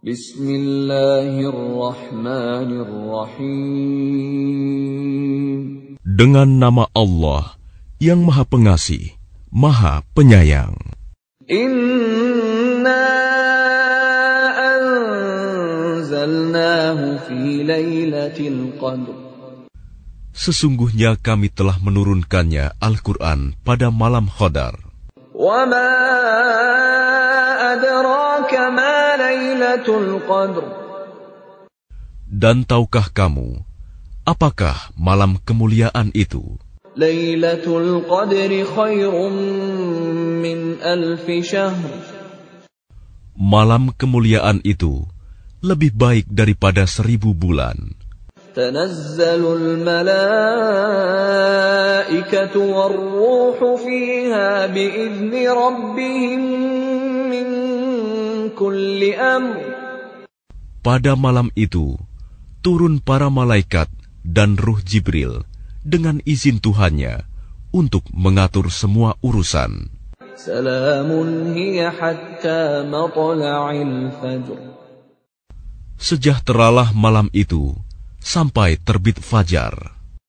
Bismillahirrahmanirrahim. Dengan nama Allah yang Maha Pengasih, Maha Penyayang. Inna anzalnahu fi lailatul qadr. Sesungguhnya kami telah menurunkannya Al-Quran pada malam Qadar. Wa ma adraka ma لَيْلَةُ الْقَدْرِ Dan tahukah kamu, apakah malam kemuliaan itu? لَيْلَةُ الْقَدْرِ خَيْرٌ مِّنْ أَلْفِ شَهْرٍ Malam kemuliaan itu lebih baik daripada seribu bulan. تنزل الملائكة والروح فيها بإذن ربهم من كل أمر pada malam itu, turun para malaikat dan ruh Jibril dengan izin Tuhannya untuk mengatur semua urusan. Sejahteralah malam itu sampai terbit fajar.